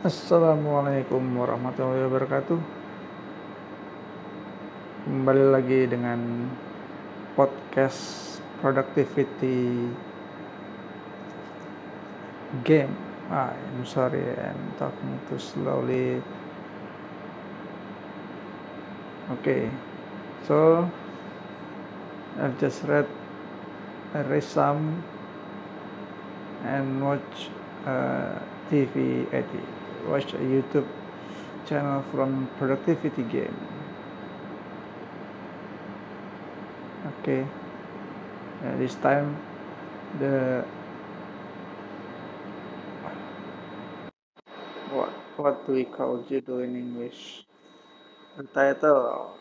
Assalamualaikum warahmatullahi wabarakatuh. Kembali lagi dengan podcast productivity game. Ah, I'm sorry, I'm talking too slowly. Okay, so I've just read, I read some and watch TV edit watch a YouTube channel from Productivity Game. Okay, uh, this time the what what do we call judo in English? The title